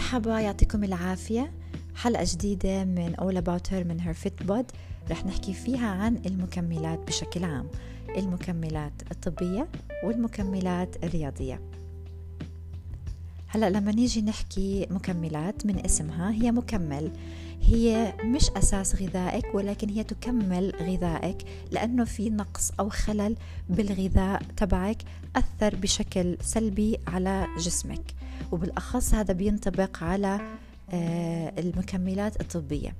مرحبا يعطيكم العافية. حلقة جديدة من All About Her من Her Fit Bod رح نحكي فيها عن المكملات بشكل عام. المكملات الطبية والمكملات الرياضية. هلأ لما نيجي نحكي مكملات من اسمها هي مكمل. هي مش أساس غذائك ولكن هي تكمل غذائك لأنه في نقص أو خلل بالغذاء تبعك أثر بشكل سلبي على جسمك. وبالأخص هذا بينطبق على آه، المكملات الطبية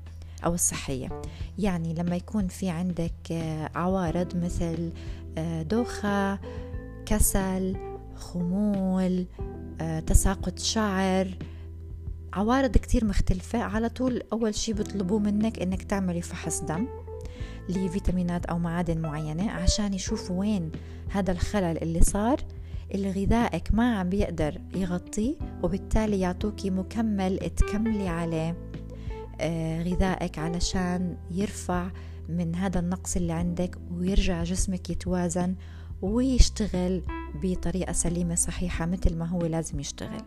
أو الصحية. يعني لما يكون في عندك آه، عوارض مثل آه، دوخة كسل خمول تساقط شعر عوارض كتير مختلفة. على طول أول شي بيطلبوه منك إنك تعملي فحص دم لفيتامينات أو معادن معينة عشان يشوفوا وين هذا الخلل اللي صار. اللي غذائك ما عم بيقدر يغطيه وبالتالي يعطوكي مكمل تكملي عليه آه، غذائك علشان يرفع من هذا النقص اللي عندك ويرجع جسمك يتوازن ويشتغل بطريقة سليمة صحيحة مثل ما هو لازم يشتغل.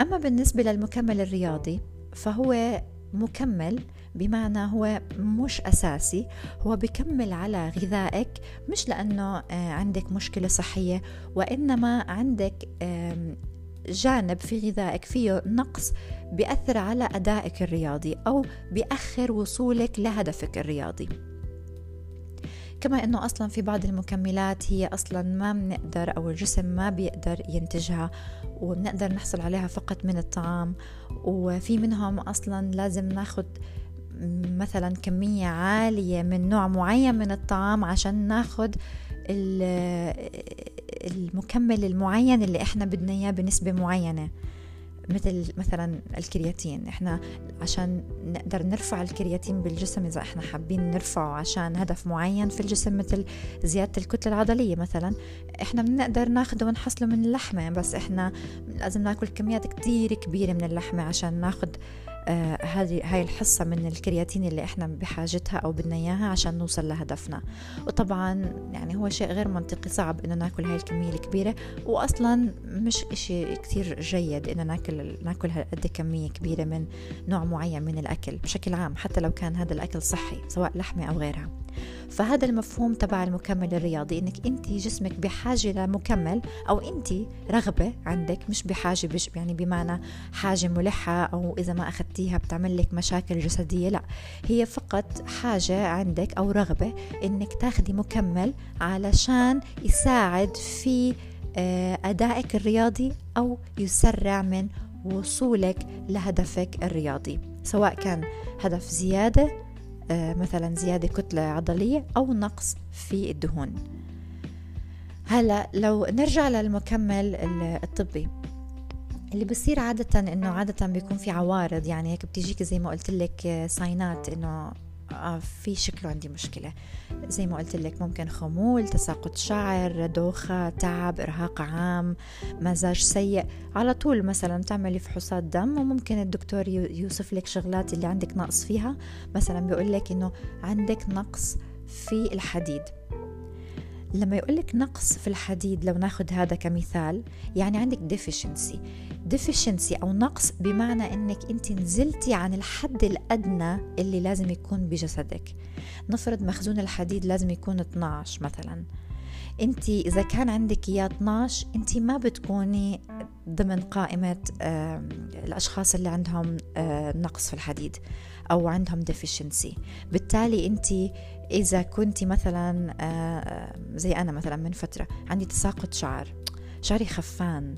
أما بالنسبة للمكمل الرياضي فهو مكمل بمعنى هو مش أساسي هو بكمل على غذائك مش لأنه آه، عندك مشكلة صحية وإنما عندك جانب في غذائك فيه نقص بيأثر على أدائك الرياضي أو بيأخر وصولك لهدفك الرياضي. كما إنه أصلا في بعض المكملات هي أصلا ما بنقدر أو الجسم ما بيقدر ينتجها وبنقدر نحصل عليها فقط من الطعام وفي منهم أصلا لازم ناخذ مثلا كمية عالية من نوع معين من الطعام عشان ناخذ المكمل المعين اللي إحنا بدنا إياه بنسبة معينة. مثل مثلا الكرياتين. إحنا عشان نقدر نرفع الكرياتين بالجسم إذا إحنا حابين نرفعه عشان هدف معين في الجسم مثل زيادة الكتلة العضلية مثلا إحنا بنقدر ناخده ونحصله من اللحمة. بس إحنا لازم ناكل كميات كتير كبيرة من اللحمة عشان ناخذ هذه هاي الحصة من الكرياتين اللي إحنا بحاجتها أو بدنا إياها عشان نوصل لهدفنا. وطبعا يعني هو شيء غير منطقي صعب إنه ناكل هاي الكمية الكبيرة. واصلا مش إشي كتير جيد إنه ناكل ناكل هالقد كمية كبيرة من نوع معين من الأكل بشكل عام حتى لو كان هذا الأكل صحي سواء لحمة أو غيرها. فهذا المفهوم تبع المكمل الرياضي إنك أنت جسمك بحاجة لمكمل أو أنت رغبة عندك مش بحاجة بش يعني بمعنى حاجة ملحة أو إذا ما اخذتيها بتعمل لك مشاكل جسدية لا هي فقط حاجة عندك أو رغبة إنك تاخدي مكمل علشان يساعد في آه، أدائك الرياضي أو يسرع من وصولك لهدفك الرياضي سواء كان هدف زيادة آه، مثلا زيادة كتلة عضلية أو نقص في الدهون. هلا لو نرجع للمكمل الطبي اللي بصير عادة إنه عادة بيكون في عوارض يعني هيك بتيجيك زي ما قلت لك آه، ساينات إنه آه في شكله عندي مشكلة. زي ما قلت لك ممكن خمول تساقط شعر دوخة تعب إرهاق عام مزاج سيء. على طول مثلا تعملي فحوصات دم وممكن الدكتور يوصف لك شغلات اللي عندك نقص فيها. مثلا بيقول لك إنه عندك نقص في الحديد. لما يقول لك نقص في الحديد لو ناخذ هذا كمثال يعني عندك deficiency. Deficiency أو نقص بمعنى أنك أنت نزلتي عن الحد الأدنى اللي لازم يكون بجسدك. نفرض مخزون الحديد لازم يكون 12 مثلا. أنت إذا كان عندك إياه 12 أنت ما بتكوني ضمن قائمة الأشخاص اللي عندهم نقص في الحديد أو عندهم deficiency. بالتالي أنت إذا كنت مثلا زي أنا مثلا من فترة عندي تساقط شعر. شعري خفان.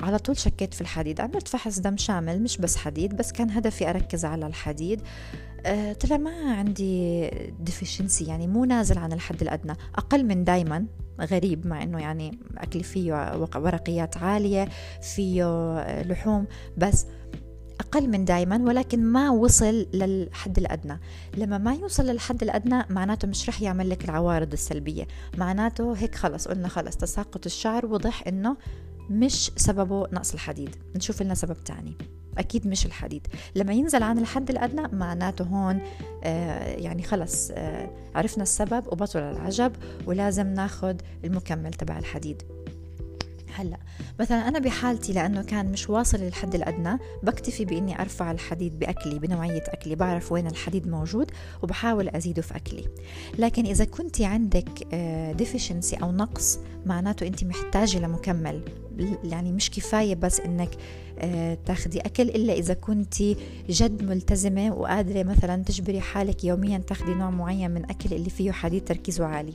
على طول شكيت في الحديد. عملت فحص دم شامل مش بس حديد بس كان هدفي أركز على الحديد. أه طلع ما عندي ديفيشنسي يعني مو نازل عن الحد الأدنى. أقل من دايما غريب مع إنه يعني أكلي فيه ورقيات عالية فيه لحوم بس أقل من دايما ولكن ما وصل للحد الأدنى. لما ما يوصل للحد الأدنى معناته مش رح يعمل لك العوارض السلبية. معناته هيك خلص قلنا خلص تساقط الشعر وضح إنه مش سببه نقص الحديد. نشوف لنا سبب تاني. أكيد مش الحديد. لما ينزل عن الحد الأدنى معناته هون آه يعني خلص آه عرفنا السبب وبطل العجب ولازم ناخد المكمل تبع الحديد. هلأ. مثلا أنا بحالتي لأنه كان مش واصل للحد الأدنى بكتفي بإني أرفع الحديد بأكلي بنوعية أكلي بعرف وين الحديد موجود وبحاول أزيده في أكلي. لكن إذا كنت عندك ديفيشنسي أو نقص معناته أنت محتاجة لمكمل يعني مش كفاية بس آه، تاخدي أكل إلا إذا كنت جد ملتزمة وقادرة مثلا تجبري حالك يوميا تاخدي نوع معين من أكل اللي فيه حديد تركيزه عالي.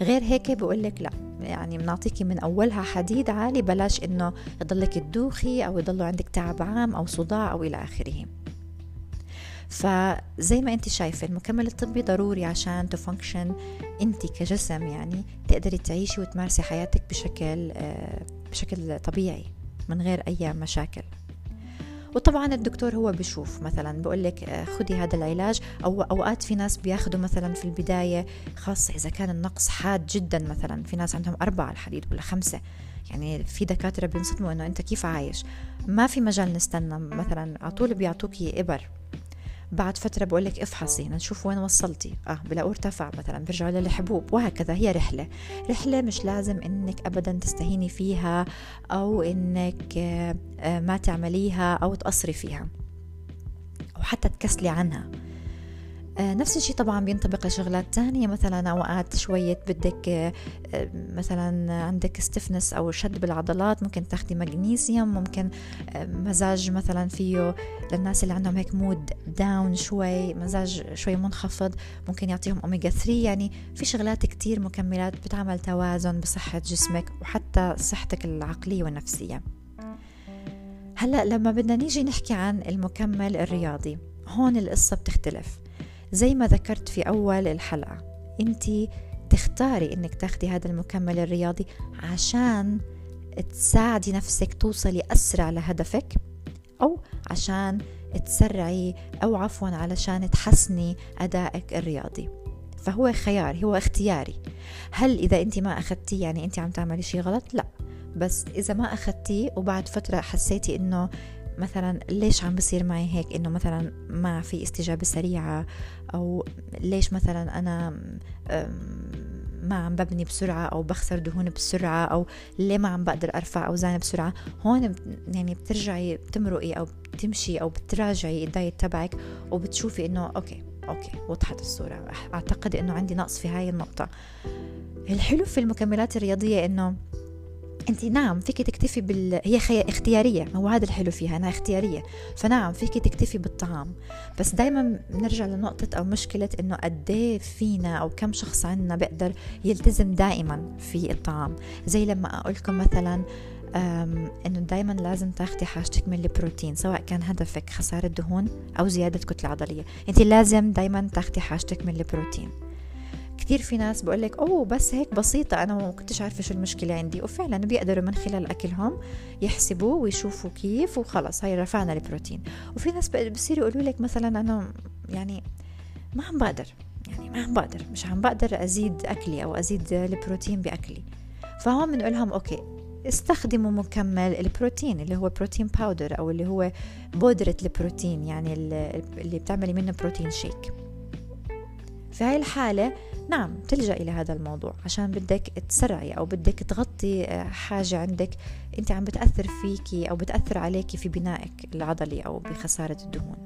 غير هيك بقول لك لا يعني بنعطيكي من أولها حديد عالي بلاش إنه يضلك تدوخي أو يضلوا عندك تعب عام أو صداع أو إلى آخره. فزي ما أنت شايفة المكمل الطبي ضروري عشان تفانكشن أنت كجسم يعني تقدري تعيشي وتمارسي حياتك بشكل آه، بشكل طبيعي. من غير أي مشاكل. وطبعا الدكتور هو بشوف مثلا بقول لك آه، خدي هذا العلاج. أو أوقات في ناس بياخذوا مثلا في البداية خاصه إذا كان النقص حاد جدا مثلا. في ناس عندهم أربعة الحديد ولا خمسة. يعني في دكاترة بينصدموا إنه أنت كيف عايش؟ ما في مجال نستنى مثلا على طول بيعطوكي إبر. بعد فترة بقول لك افحصي نشوف وين وصلتي. آه بلاقوا أرتفع مثلا بيرجعوا للحبوب وهكذا هي رحلة. رحلة مش لازم إنك ابدا تستهيني فيها أو إنك آه، ما تعمليها أو تقصري فيها. أو حتى تكسلي عنها. نفس الشيء طبعا بينطبق لشغلات تانية مثلا أوقات شوية بدك آه، مثلا عندك stiffness أو شد بالعضلات ممكن تاخدي مغنيسيوم ممكن آه، مزاج مثلا فيه للناس اللي عندهم هيك mood down شوي مزاج شوي منخفض ممكن يعطيهم أوميجا 3 يعني في شغلات كتير مكملات بتعمل توازن بصحة جسمك وحتى صحتك العقلية والنفسية. هلأ لما بدنا نيجي نحكي عن المكمل الرياضي هون القصة بتختلف. زي ما ذكرت في أول الحلقة أنت تختاري أنك تاخدي هذا المكمل الرياضي عشان تساعدي نفسك توصلي أسرع لهدفك أو عشان تسرعي أو عفوا علشان تحسني أدائك الرياضي. فهو خيار هو اختياري. هل إذا أنت ما أخذتيه يعني أنت عم تعملي شيء غلط؟ لا. بس إذا ما أخذتيه وبعد فترة حسيتي إنه مثلا ليش عم بصير معي هيك؟ إنه مثلا ما في استجابة سريعة أو ليش مثلا أنا ما عم ببني بسرعة أو بخسر دهون بسرعة أو ليه ما عم بقدر أرفع أوزان بسرعة؟ هون يعني بترجعي بتمرقي أو بتمشي أو بتراجعي ال diet تبعك وبتشوفي إنه okay okay وضحت الصورة. أعتقد إنه عندي نقص في هاي النقطة. الحلو في المكملات الرياضية إنه انت نعم فيك تكتفي بال هي خي... اختيارية هو هذا الحلو فيها انها اختيارية. فنعم فيك تكتفي بالطعام. بس دائما بنرجع لنقطة أو مشكلة إنه قد إيه فينا أو كم شخص عندنا بيقدر يلتزم دائما في الطعام. زي لما أقول لكم مثلا إنه دائما لازم تاخدي حاجتك من البروتين سواء كان هدفك خسارة دهون أو زيادة كتلة عضلية. أنت لازم دائما تاخدي حاجتك من البروتين. كثير في ناس بقول لك أوه بس هيك بسيطة أنا ما كنتش عارفة شو المشكلة عندي. وفعلا بيقدروا من خلال أكلهم يحسبوا ويشوفوا كيف وخلص هاي رفعنا البروتين. وفي ناس بصيروا يقولوا لك مثلا أنا يعني ما عم بقدر يعني ما عم بقدر مش عم بقدر أزيد أكلي أو أزيد البروتين بأكلي. فهون بنقول لهم okay استخدموا مكمل البروتين اللي هو protein powder أو اللي هو بودرة البروتين يعني اللي بتعملي منه protein shake في هاي الحالة نعم تلجأ إلى هذا الموضوع عشان بدك تسرعي أو بدك تغطي آه، حاجة عندك أنت عم بتأثر فيكي أو بتأثر عليكي في بنائك العضلي أو بخسارة الدهون.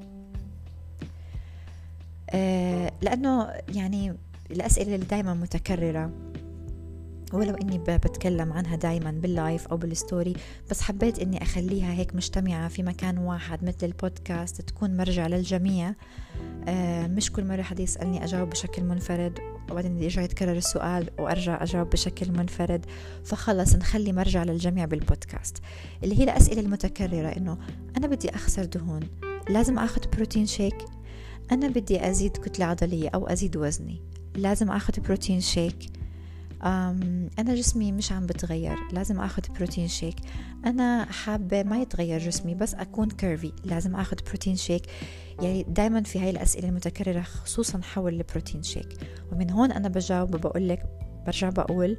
آه، لأنه يعني الأسئلة اللي دايما متكررة ولو إني بتكلم عنها دائما بال live أو بال story بس حبيت إني أخليها هيك مجتمعة في مكان واحد مثل البودكاست تكون مرجع للجميع. آه مش كل مرة حدا يسألني أجاوب بشكل منفرد وبعدين يرجع يتكرر السؤال وأرجع أجاوب بشكل منفرد. فخلص نخلي مرجع للجميع بالبودكاست اللي هي الأسئلة المتكررة إنه أنا بدي أخسر دهون لازم آخذ protein shake أنا بدي أزيد كتلة عضلية أو أزيد وزني لازم آخذ protein shake أنا جسمي مش عم بتغير لازم أخذ protein shake. أنا حابة ما يتغير جسمي بس أكون curvy لازم أخذ protein shake. يعني دايما في هاي الأسئلة المتكررة خصوصا حول ال protein shake. ومن هون أنا بجاوب وبقول لك برجع بقول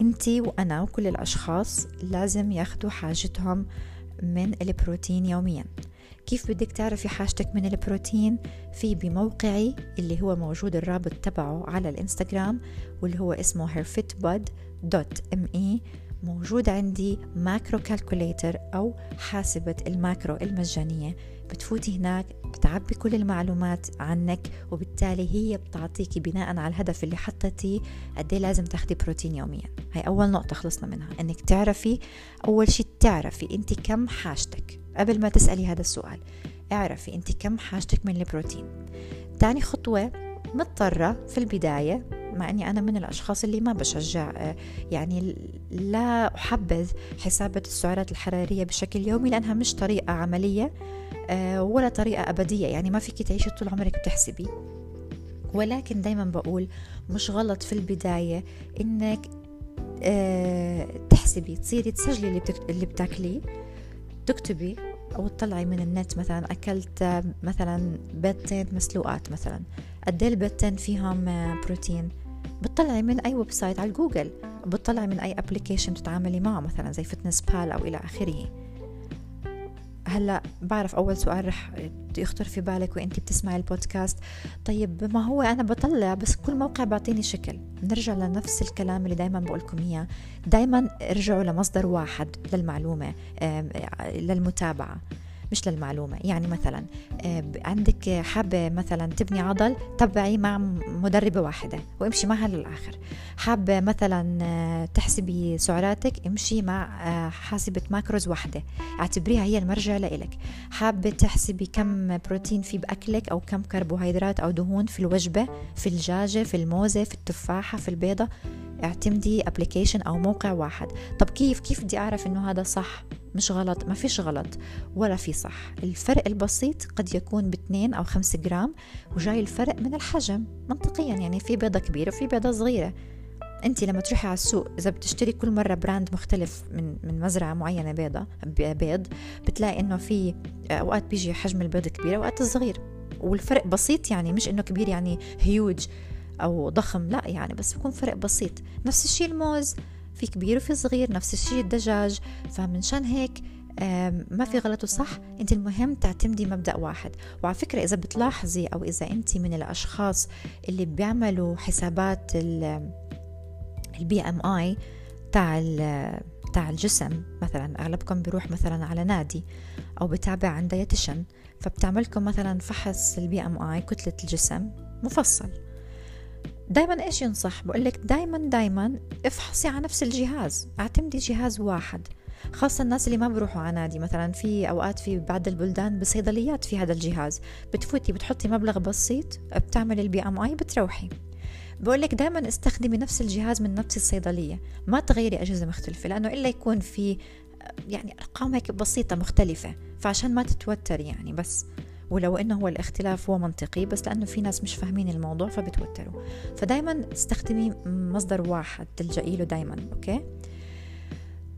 أنتي وأنا وكل الأشخاص لازم ياخدوا حاجتهم من البروتين يوميا. كيف بدك تعرفي حاجتك من البروتين؟ في بموقعي اللي هو موجود الرابط تبعه على الإنستغرام واللي هو اسمه herfitbud.me موجود عندي macro calculator أو حاسبة ال macro المجانية. بتفوتي هناك بتعبي كل المعلومات عنك وبالتالي هي بتعطيكي بناء على الهدف اللي حطيتيه قد إيه لازم تاخدي بروتين يوميا. هاي أول نقطة خلصنا منها إنك تعرفي أول شيء تعرفي أنت كم حاجتك. قبل ما تسألي هذا السؤال اعرفي أنت كم حاجتك من البروتين. تاني خطوة مضطرة في البداية مع أني أنا من الأشخاص اللي ما بشجع آه، يعني لا أحبذ حسابة السعرات الحرارية بشكل يومي لأنها مش طريقة عملية آه، ولا طريقة أبدية يعني ما فيك تعيشي طول عمرك بتحسبي. ولكن دايما بقول مش غلط في البداية إنك آه، تحسبي تصيري تسجلي اللي بتاكليه تكتبي أو تطلعي من النت مثلا أكلت مثلا بيضتين مسلوقات مثلا. قد البيضتين فيهم بروتين. بتطلعي من أي website على جوجل. بتطلعي من أي application بتتعاملي معه مثلا زي Fitness Pal أو إلى آخره. هلأ بعرف أول سؤال رح يخطر في بالك وانت بتسمعي البودكاست. طيب ما هو أنا بطلع بس كل موقع بيعطيني شكل. نرجع لنفس الكلام اللي دائما بقولكم إياه. دائما ارجعوا لمصدر واحد للمعلومة للمتابعة. مش للمعلومة. يعني مثلا آه، عندك حابة مثلا تبني عضل تبعي مع مدربة واحدة وامشي معها للآخر. حابة مثلا آه، تحسبي سعراتك امشي مع آه، حاسبة ماكروز واحدة. اعتبريها هي المرجع لإلك. حابة تحسبي كم بروتين في بأكلك أو كم كربوهيدرات أو دهون في الوجبة في الدجاجة في الموزة في التفاحة في البيضة. اعتمدي application أو موقع واحد. طب كيف كيف بدي أعرف إنه هذا صح؟ مش غلط ما فيش غلط ولا في صح. الفرق البسيط قد يكون باثنين أو خمسة جرام وجاي الفرق من الحجم منطقيا يعني في بيضة كبيرة وفي بيضة صغيرة. أنت لما تروحي على السوق إذا بتشتري كل مرة brand مختلف من من مزرعة معينة بيضة بيض بتلاقي إنه في أوقات بيجي حجم البيض كبير أوقات صغير. والفرق بسيط يعني مش إنه كبير يعني هيوج أو ضخم لا يعني بس بيكون فرق بسيط. نفس الشيء الموز. في كبير وفي صغير نفس الشيء الدجاج. فمنشان هيك ما في غلط وصح انت المهم تعتمدي مبدأ واحد. وعلى فكرة إذا بتلاحظي أو إذا انت من الأشخاص اللي بيعملوا حسابات ال BMI تاع تاع الجسم مثلا أغلبكم بيروح مثلا على نادي أو بتابع عند dietitian فبتعملكم مثلا فحص ال BMI كتلة الجسم مفصل. دايما إيش ينصح؟ بقول لك دايما دايما افحصي على نفس الجهاز. اعتمدي جهاز واحد. خاصة الناس اللي ما بروحوا على نادي مثلا في أوقات في بعض البلدان بصيدليات في هذا الجهاز. بتفوتي بتحطي مبلغ بسيط بتعمل ال BMI بتروحي. بقول لك دائما استخدمي نفس الجهاز من نفس الصيدلية. ما تغيري أجهزة مختلفة لأنه إلا يكون في يعني أرقام هيك بسيطة مختلفة فعشان ما تتوتر يعني بس. ولو إنه هو الاختلاف هو منطقي بس لأنه في ناس مش فاهمين الموضوع فبتوتروا. فدايما استخدمي مصدر واحد تلجئي له دايما أوكي؟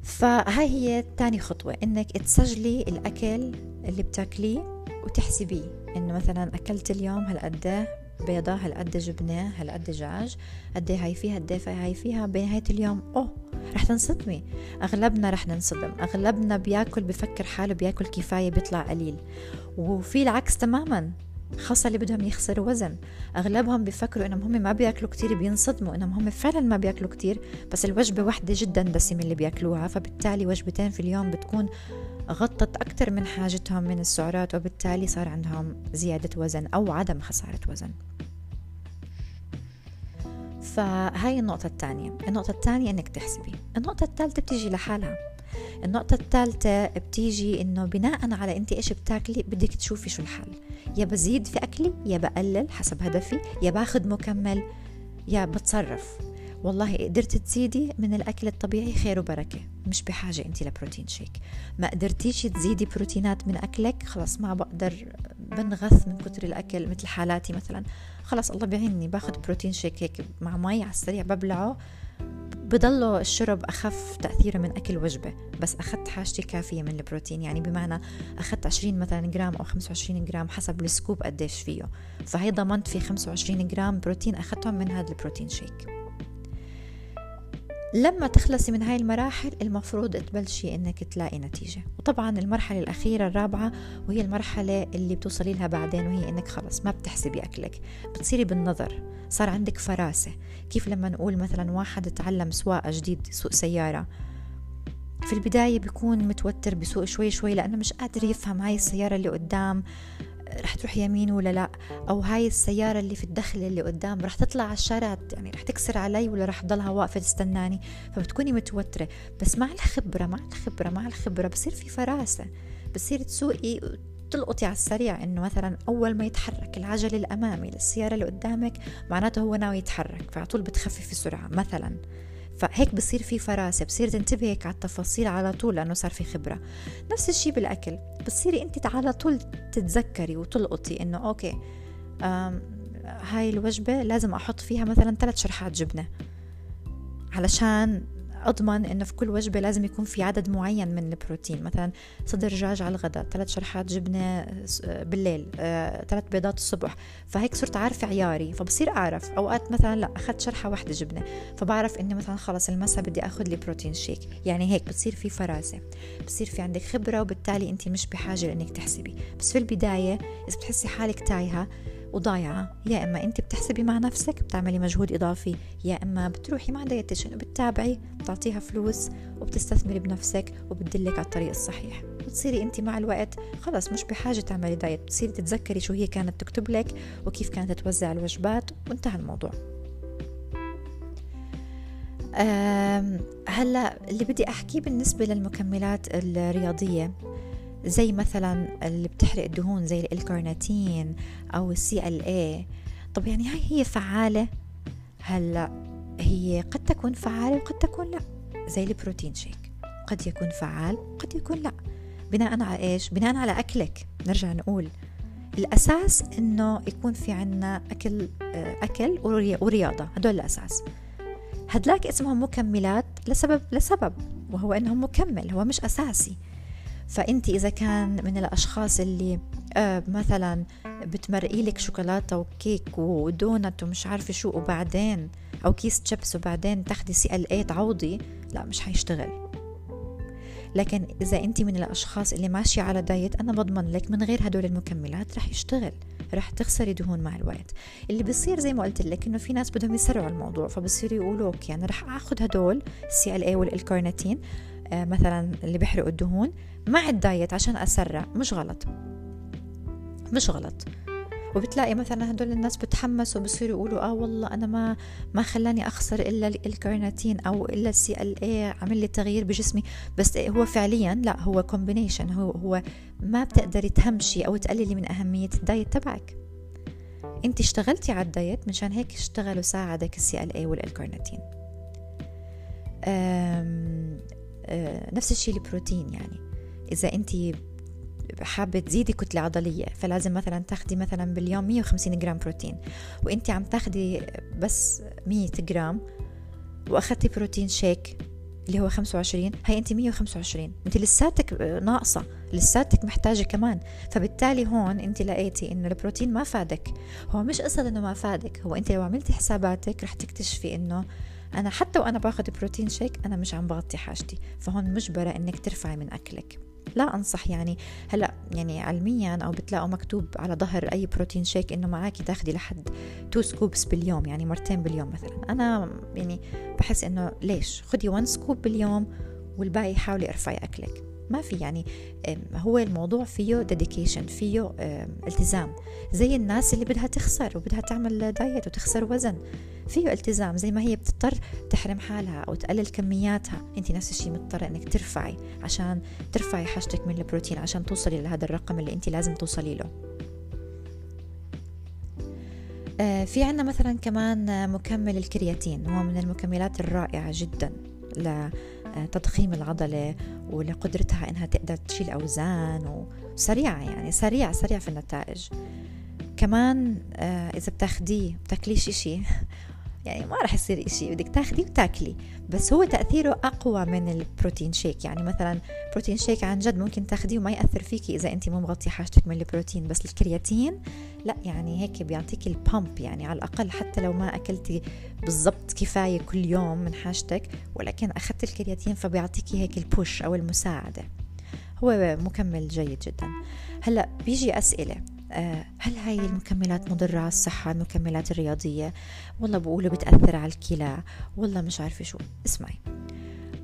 فهاي هي تاني خطوة إنك تسجلي الأكل اللي بتاكليه وتحسبيه. إنه مثلا أكلت اليوم هالقد بيضة هالقد جبنة هالقد دجاج قد هاي فيها؟ قد هاي فيها بنهاية اليوم. أوه! رح تنصدمي. أغلبنا رح ننصدم. أغلبنا بياكل بفكر حاله بياكل كفاية بيطلع قليل. وفي العكس تماما. خاصة اللي بدهم يخسروا وزن. أغلبهم بيفكروا إنهم هم ما بياكلوا كتير بينصدموا إنهم هم فعلا ما بياكلوا كتير. بس الوجبة واحدة جدا دسمة اللي بياكلوها. فبالتالي وجبتين في اليوم بتكون غطت أكثر من حاجتهم من السعرات وبالتالي صار عندهم زيادة وزن أو عدم خسارة وزن. فهاي النقطة الثانية. النقطة الثانية إنك تحسبي. النقطة الثالثة بتيجي لحالها. النقطة الثالثة بتيجي إنه بناء على أنت إيش بتاكلي بدك تشوفي شو الحل. يا بزيد في أكلي يا بقلل حسب هدفي يا باخذ مكمل يا بتصرف. والله قدرت تزيدي من الأكل الطبيعي خير وبركة مش بحاجة أنت لبروتين شيك. ما قدرتيش تزيدي بروتينات من أكلك خلاص ما بقدر بنغث من كتر الأكل مثل حالاتي مثلا. خلاص الله بيعيني باخذ protein shake هيك مع مي على السريع ببلعه. بضله الشرب أخف تأثيره من أكل وجبة بس أخذت حاجتي كافية من البروتين. يعني بمعنى أخذت 20 مثلا جرام أو 25 جرام حسب ال scoop قديش فيه. فهي ضمنت في 25 جرام بروتين أخذتهم من هذا ال protein shake. لما تخلصي من هاي المراحل المفروض تبلشي إنك تلاقي نتيجة. وطبعا المرحلة الأخيرة الرابعة وهي المرحلة اللي بتوصلي لها بعدين وهي إنك خلص ما بتحسبي أكلك. بتصيري بالنظر. صار عندك فراسة. كيف لما نقول مثلا واحد تعلم سواقة جديد سوق سيارة؟ في البداية بيكون متوتر بسوق شوي شوي لأنه مش قادر يفهم هاي السيارة اللي قدام. رح تروح يمين ولا لا؟ أو هاي السيارة اللي في الدخل اللي قدام رح تطلع على الشارع يعني رح تكسر علي ولا رح تضلها واقفة تستناني؟ فبتكوني متوترة. بس مع الخبرة مع الخبرة مع الخبرة بصير في فراسة. بصير تسوقي تلقطي على السريع إنه مثلا أول ما يتحرك العجل الأمامي للسيارة اللي قدامك معناته هو ناوي يتحرك فعلى طول بتخففي السرعه مثلا. فهيك بصير في فراسة بصير تنتبهي على التفاصيل على طول لأنه صار في خبرة. نفس الشيء بالأكل بتصيري أنت على طول تتذكري وتلقطي إنه أوكي هاي الوجبة لازم أحط فيها مثلا ثلاث شرحات جبنة علشان أضمن إنه في كل وجبة لازم يكون في عدد معين من البروتين مثلا صدر دجاج على الغداء ثلاث شرحات جبنة بالليل آه، ثلاث بيضات الصبح. فهيك صرت عارفة عياري فبصير أعرف. أوقات مثلا لا أخذت شرحة واحدة جبنة فبعرف إني مثلا خلص المساء بدي أخذ لي بروتين شيك. يعني هيك بتصير في فراسة بصير في عندك خبرة وبالتالي أنت مش بحاجة إنك تحسبي. بس في البداية إذا بتحسي حالك تايهة وضايعة. يا إما أنت بتحسبي مع نفسك بتعملي مجهود إضافي. يا إما بتروحي مع dietitian وبتتابعي بتعطيها فلوس وبتستثمري بنفسك وبتدلك على الطريق الصحيح. بتصيري أنت مع الوقت خلص مش بحاجة تعملي diet. بتصيري تتذكري شو هي كانت تكتب لك وكيف كانت توزع الوجبات. وانتهى الموضوع. هلأ اللي بدي أحكيه بالنسبة للمكملات الرياضية. زي مثلا اللي بتحرق الدهون زي الكارناتين أو السي إل اي طب يعني هاي هي فعالة؟ هلأ هي قد تكون فعالة وقد تكون لأ. زي البروتين شيك. قد يكون فعال قد يكون لأ. بناء على إيش؟ بناء على أكلك. نرجع نقول الأساس إنه يكون في عنا أكل أكل ورياضة. هدول الأساس. هدلاك اسمهم مكملات لسبب لسبب وهو إنهم مكمل هو مش أساسي. فأنت إذا كان من الأشخاص اللي آه مثلا بتمرقي لك شوكولاتة وكيك ودونت ومش عارفة شو وبعدين أو كيس تشيبس وبعدين تاخدي CLA تعوضي لا مش حيشتغل. لكن إذا أنت من الأشخاص اللي ماشية على diet أنا بضمن لك من غير هدول المكملات رح يشتغل رح تخسري دهون مع الوقت. اللي بصير زي ما قلت لك إنه في ناس بدهم يسرعوا الموضوع فبصيروا يقولوا okay أنا رح آخذ هدول ال CLA وال carnitine مثلا اللي بيحرقوا الدهون مع ال diet عشان أسرع. مش غلط. مش غلط. وبتلاقي مثلا هدول الناس بتحمسوا بصيروا يقولوا آه والله أنا ما ما خلاني أخسر إلا الكارناتين أو إلا ال CLA عمل لي تغيير بجسمي. بس هو فعليا لا هو combination هو هو ما بتقدري تهمشي أو تقللي من أهمية ال diet تبعك. أنت اشتغلتي على ال diet مشان هيك اشتغل وساعدك ال CLA وال carnitine نفس الشيء البروتين يعني. إذا أنت حابة تزيدي كتلة عضلية فلازم مثلا تاخدي مثلا باليوم 150 جرام بروتين. وأنت عم تاخدي بس 100 جرام واخدتي بروتين شيك اللي هو 25 هي أنت 125 أنت لساتك ناقصة لساتك محتاجة كمان. فبالتالي هون أنت لقيتي انه البروتين ما فادك. هو مش قصة إنه ما فادك هو أنت لو عملتي حساباتك رح تكتشفي إنه أنا حتى وأنا باخذ protein shake أنا مش عم بغطي حاجتي فهون مجبرة إنك ترفعي من أكلك. لا أنصح يعني هلأ يعني علميا أو بتلاقوا مكتوب على ظهر أي protein shake إنه معاكي تاخدي لحد two scoops باليوم يعني مرتين باليوم مثلا. أنا يعني بحس إنه ليش؟ خدي 1 scoop باليوم والباقي حاولي ارفعي أكلك. ما في يعني هو الموضوع فيه dedication فيه التزام. زي الناس اللي بدها تخسر وبدها تعمل diet وتخسر وزن. فيه التزام زي ما هي بتضطر تحرم حالها أو تقلل كمياتها. أنت نفس الشيء مضطرة إنك ترفعي عشان ترفعي حاجتك من البروتين عشان توصلي لهذا الرقم اللي أنت لازم توصلي له. آه، في عنا مثلا كمان مكمل الكرياتين هو من المكملات الرائعة جدا لتضخيم العضلة ولقدرتها إنها تقدر تشيل أوزان وسريعة يعني سريع سريع في النتائج. كمان آه، إذا بتاخديه بتاكليش إشي يعني ما راح يصير إشي بدك تاخدي وتاكلي بس هو تأثيره أقوى من ال protein shake. يعني مثلا protein shake عن جد ممكن تاخديه وما يأثر فيكي إذا أنت مو مغطي حاجتك من البروتين. بس الكرياتين لا يعني هيك بيعطيك ال pump يعني على الأقل حتى لو ما أكلتي بالضبط كفاية كل يوم من حاجتك ولكن أخذت الكرياتين فبيعطيكي هيك ال push أو المساعدة. هو مكمل جيد جدا. هلأ بيجي أسئلة. هل هاي المكملات مضرة على الصحة المكملات الرياضية؟ والله بقولوا بتأثر على الكلى. والله مش عارفة شو. اسمعي.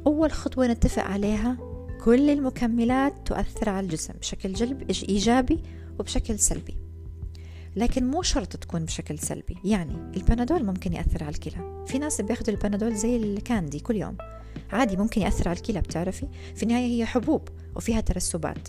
أول خطوة نتفق عليها كل المكملات تؤثر على الجسم بشكل جلب إيجابي وبشكل سلبي. لكن مو شرط تكون بشكل سلبي. يعني البنادول ممكن يأثر على الكلى. في ناس بياخذوا البنادول زي الكاندي كل يوم. عادي ممكن يأثر على الكلى بتعرفي؟ في النهاية هي حبوب وفيها ترسبات.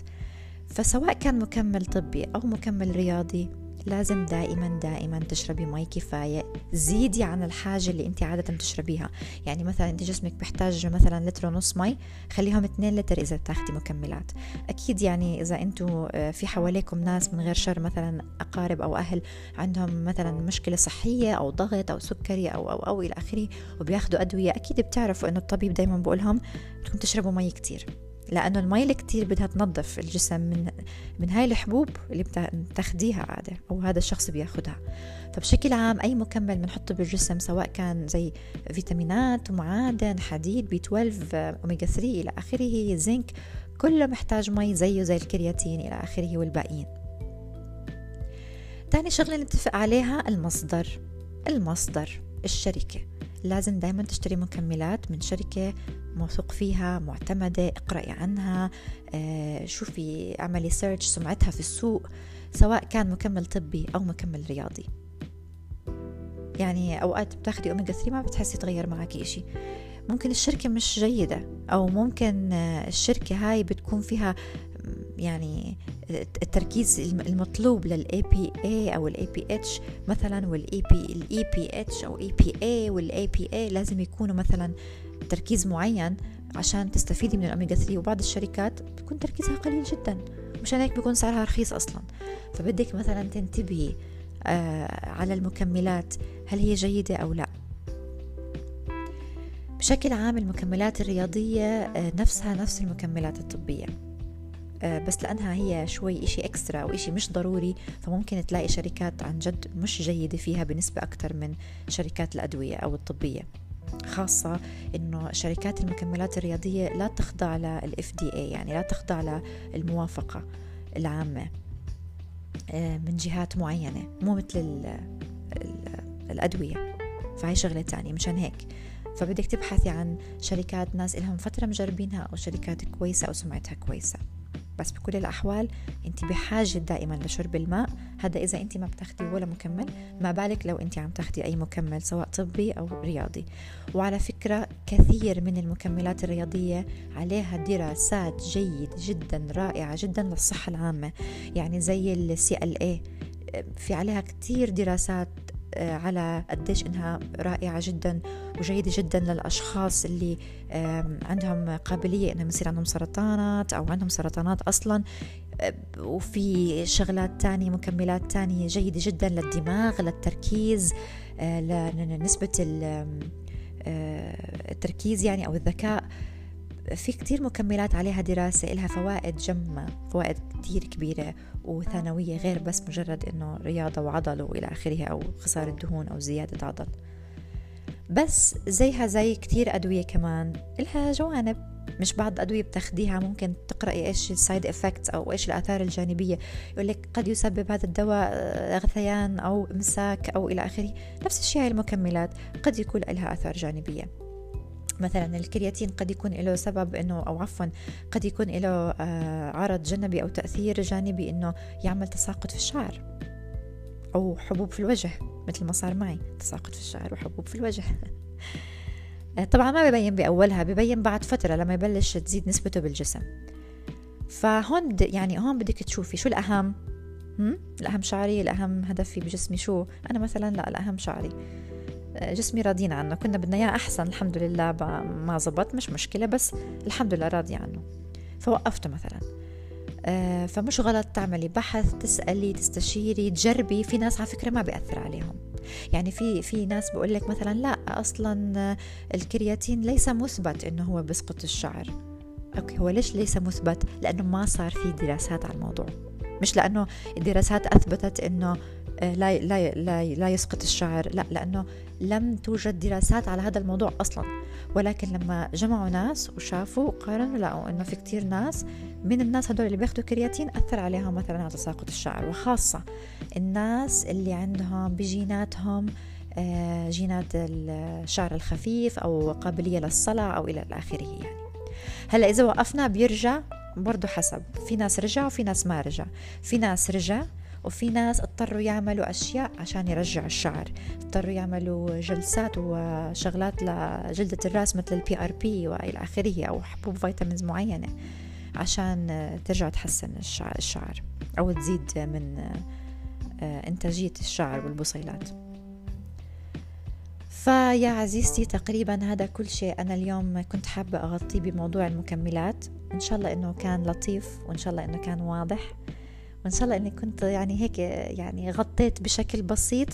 فسواء كان مكمل طبي أو مكمل رياضي لازم دائما دائما تشربي مي كفاية. زيدي عن الحاجة اللي أنت عادة تشربيها. يعني مثلا أنت جسمك بيحتاج مثلا لتر ونص مي خليهم 2 لتر إذا بتاخدي مكملات. أكيد يعني إذا أنتم آه، في حواليكم ناس من غير شر مثلا أقارب أو أهل عندهم مثلا مشكلة صحية أو ضغط أو سكري أو أو أو إلى آخره وبياخذوا أدوية أكيد بتعرفوا إنه الطبيب دائما بقولهم بدكم تشربوا مي كتير. لأنه المي اللي كتير بدها تنظف الجسم من من هاي الحبوب اللي بتاخديها عادة أو هذا الشخص بياخدها. فبشكل عام أي مكمل بنحطه بالجسم سواء كان زي فيتامينات ومعادن حديد B 12 أوميجا 3 إلى آخره زنك كله محتاج مي زيه زي الكرياتين إلى آخره والباقيين. تاني شغلة نتفق عليها المصدر المصدر الشركة. لازم دايما تشتري مكملات من شركة موثوق فيها معتمدة اقرأي عنها آه، شوفي اعملي سيرش سمعتها في السوق سواء كان مكمل طبي أو مكمل رياضي. يعني أوقات بتاخدي أوميجا 3 ما بتحسي تغير معك إشي ممكن الشركة مش جيدة أو ممكن آه، الشركة هاي بتكون فيها يعني التركيز المطلوب لل EPA أو ال DHA مثلا وال EP ال DHA أو EPA وال EPA لازم يكونوا مثلا تركيز معين عشان تستفيدي من الاوميجا 3 وبعض الشركات بيكون تركيزها قليل جدا مشان هيك بيكون سعرها رخيص أصلا. فبدك مثلا تنتبهي آه على المكملات هل هي جيدة أو لا. بشكل عام المكملات الرياضية آه نفسها نفس المكملات الطبية. آه، بس لأنها هي شوي إشي إكسترا أو إشي مش ضروري فممكن تلاقي شركات عن جد مش جيدة فيها بنسبة أكثر من شركات الأدوية أو الطبية. خاصة إنه شركات المكملات الرياضية لا تخضع لل FDA يعني لا تخضع للموافقة العامة آه، من جهات معينة مو مثل ال ال الأدوية. فهي شغلة تانية مشان هيك. فبدك تبحثي عن شركات ناس لهم فترة مجربينها أو شركات كويسة أو سمعتها كويسة. بس بكل الأحوال أنت بحاجة دائما لشرب الماء. هذا إذا أنت ما بتاخدي ولا مكمل ما بالك لو أنت عم تاخدي أي مكمل سواء طبي أو رياضي. وعلى فكرة كثير من المكملات الرياضية عليها دراسات جيد جدا رائعة جدا للصحة العامة. يعني زي السي ال اي في عليها كتير دراسات على قديش إنها رائعة جدا وجيدة جدا للأشخاص اللي عندهم قابلية إنهم يصير عندهم سرطانات أو عندهم سرطانات أصلا. آه، وفي شغلات تانية مكملات تانية جيدة جدا للدماغ للتركيز آه، لنسبة التركيز يعني أو الذكاء. في كتير مكملات عليها دراسة إلها فوائد جمة فوائد كتير كبيرة وثانوية غير بس مجرد إنه رياضة وعضل وإلى آخره أو خسارة دهون أو زيادة عضل. بس زيها زي كتير أدوية كمان إلها جوانب مش بعض الأدوية بتاخديها ممكن تقرأي إيش ال side effects أو إيش الآثار الجانبية. يقول لك قد يسبب هذا الدواء غثيان أو إمساك أو إلى آخره. نفس الشيء هاي المكملات قد يكون لها آثار جانبية. مثلا الكرياتين قد يكون له سبب إنه أو عفوا قد يكون له آه، عرض جانبي أو تأثير جانبي إنه يعمل تساقط في الشعر أو حبوب في الوجه مثل ما صار معي تساقط في الشعر وحبوب في الوجه. طبعا ما ببين بأولها ببين بعد فترة لما يبلش تزيد نسبته بالجسم. فهون يعني هون بدك تشوفي شو الأهم؟ الأهم شعري الأهم هدفي بجسمي شو؟ أنا مثلا لا الأهم شعري. جسمي راضيين عنه. كنا بدنا إياه أحسن الحمد لله. ما زبط مش مشكلة بس الحمد لله راضي عنه. فوقفته مثلا. آه، فمش غلط تعملي بحث تسألي تستشيري تجربي. في ناس على فكرة ما بيأثر عليهم. يعني في في ناس بقول لك مثلا لا أصلا الكرياتين ليس مثبت إنه هو بيسقط الشعر. okay هو ليش ليس مثبت؟ لأنه ما صار في دراسات على الموضوع. مش لأنه الدراسات أثبتت إنه لا لا لا لا يسقط الشعر. لا لأنه لم توجد دراسات على هذا الموضوع أصلا. ولكن لما جمعوا ناس وشافوا وقارنوا لقوا إنه في كتير ناس من الناس هدول اللي بياخذوا كرياتين أثر عليهم مثلا على تساقط الشعر. وخاصة الناس اللي عندهم بجيناتهم آه، جينات الشعر الخفيف أو قابلية للصلع أو إلى آخره يعني. هلأ إذا وقفنا بيرجع برضو حسب. في ناس رجع وفي ناس ما رجع. في ناس رجع وفي ناس اضطروا يعملوا أشياء عشان يرجعوا الشعر. اضطروا يعملوا جلسات وشغلات لجلدة الرأس مثل ال PRP وإلى آخره أو حبوب vitamins معينة عشان ترجع تحسن الشعر أو تزيد من آه، إنتاجية الشعر والبصيلات. فيا عزيزتي تقريبا هذا كل شيء. أنا اليوم كنت حابة أغطيه بموضوع المكملات. إن شاء الله إنه كان لطيف وإن شاء الله إنه كان واضح. وإن شاء الله إني كنت يعني هيك يعني غطيت بشكل بسيط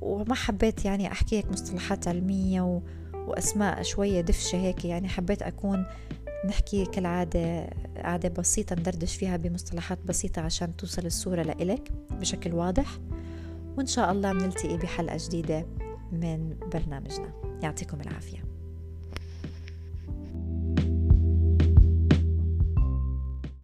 وما حبيت يعني أحكي هيك مصطلحات علمية و... وأسماء شوية دفشة هيك. يعني حبيت أكون نحكي كالعادة قعدة بسيطة ندردش فيها بمصطلحات بسيطة عشان توصل الصورة لإلك بشكل واضح. وإن شاء الله بنلتقي بحلقة جديدة من برنامجنا. يعطيكم العافية.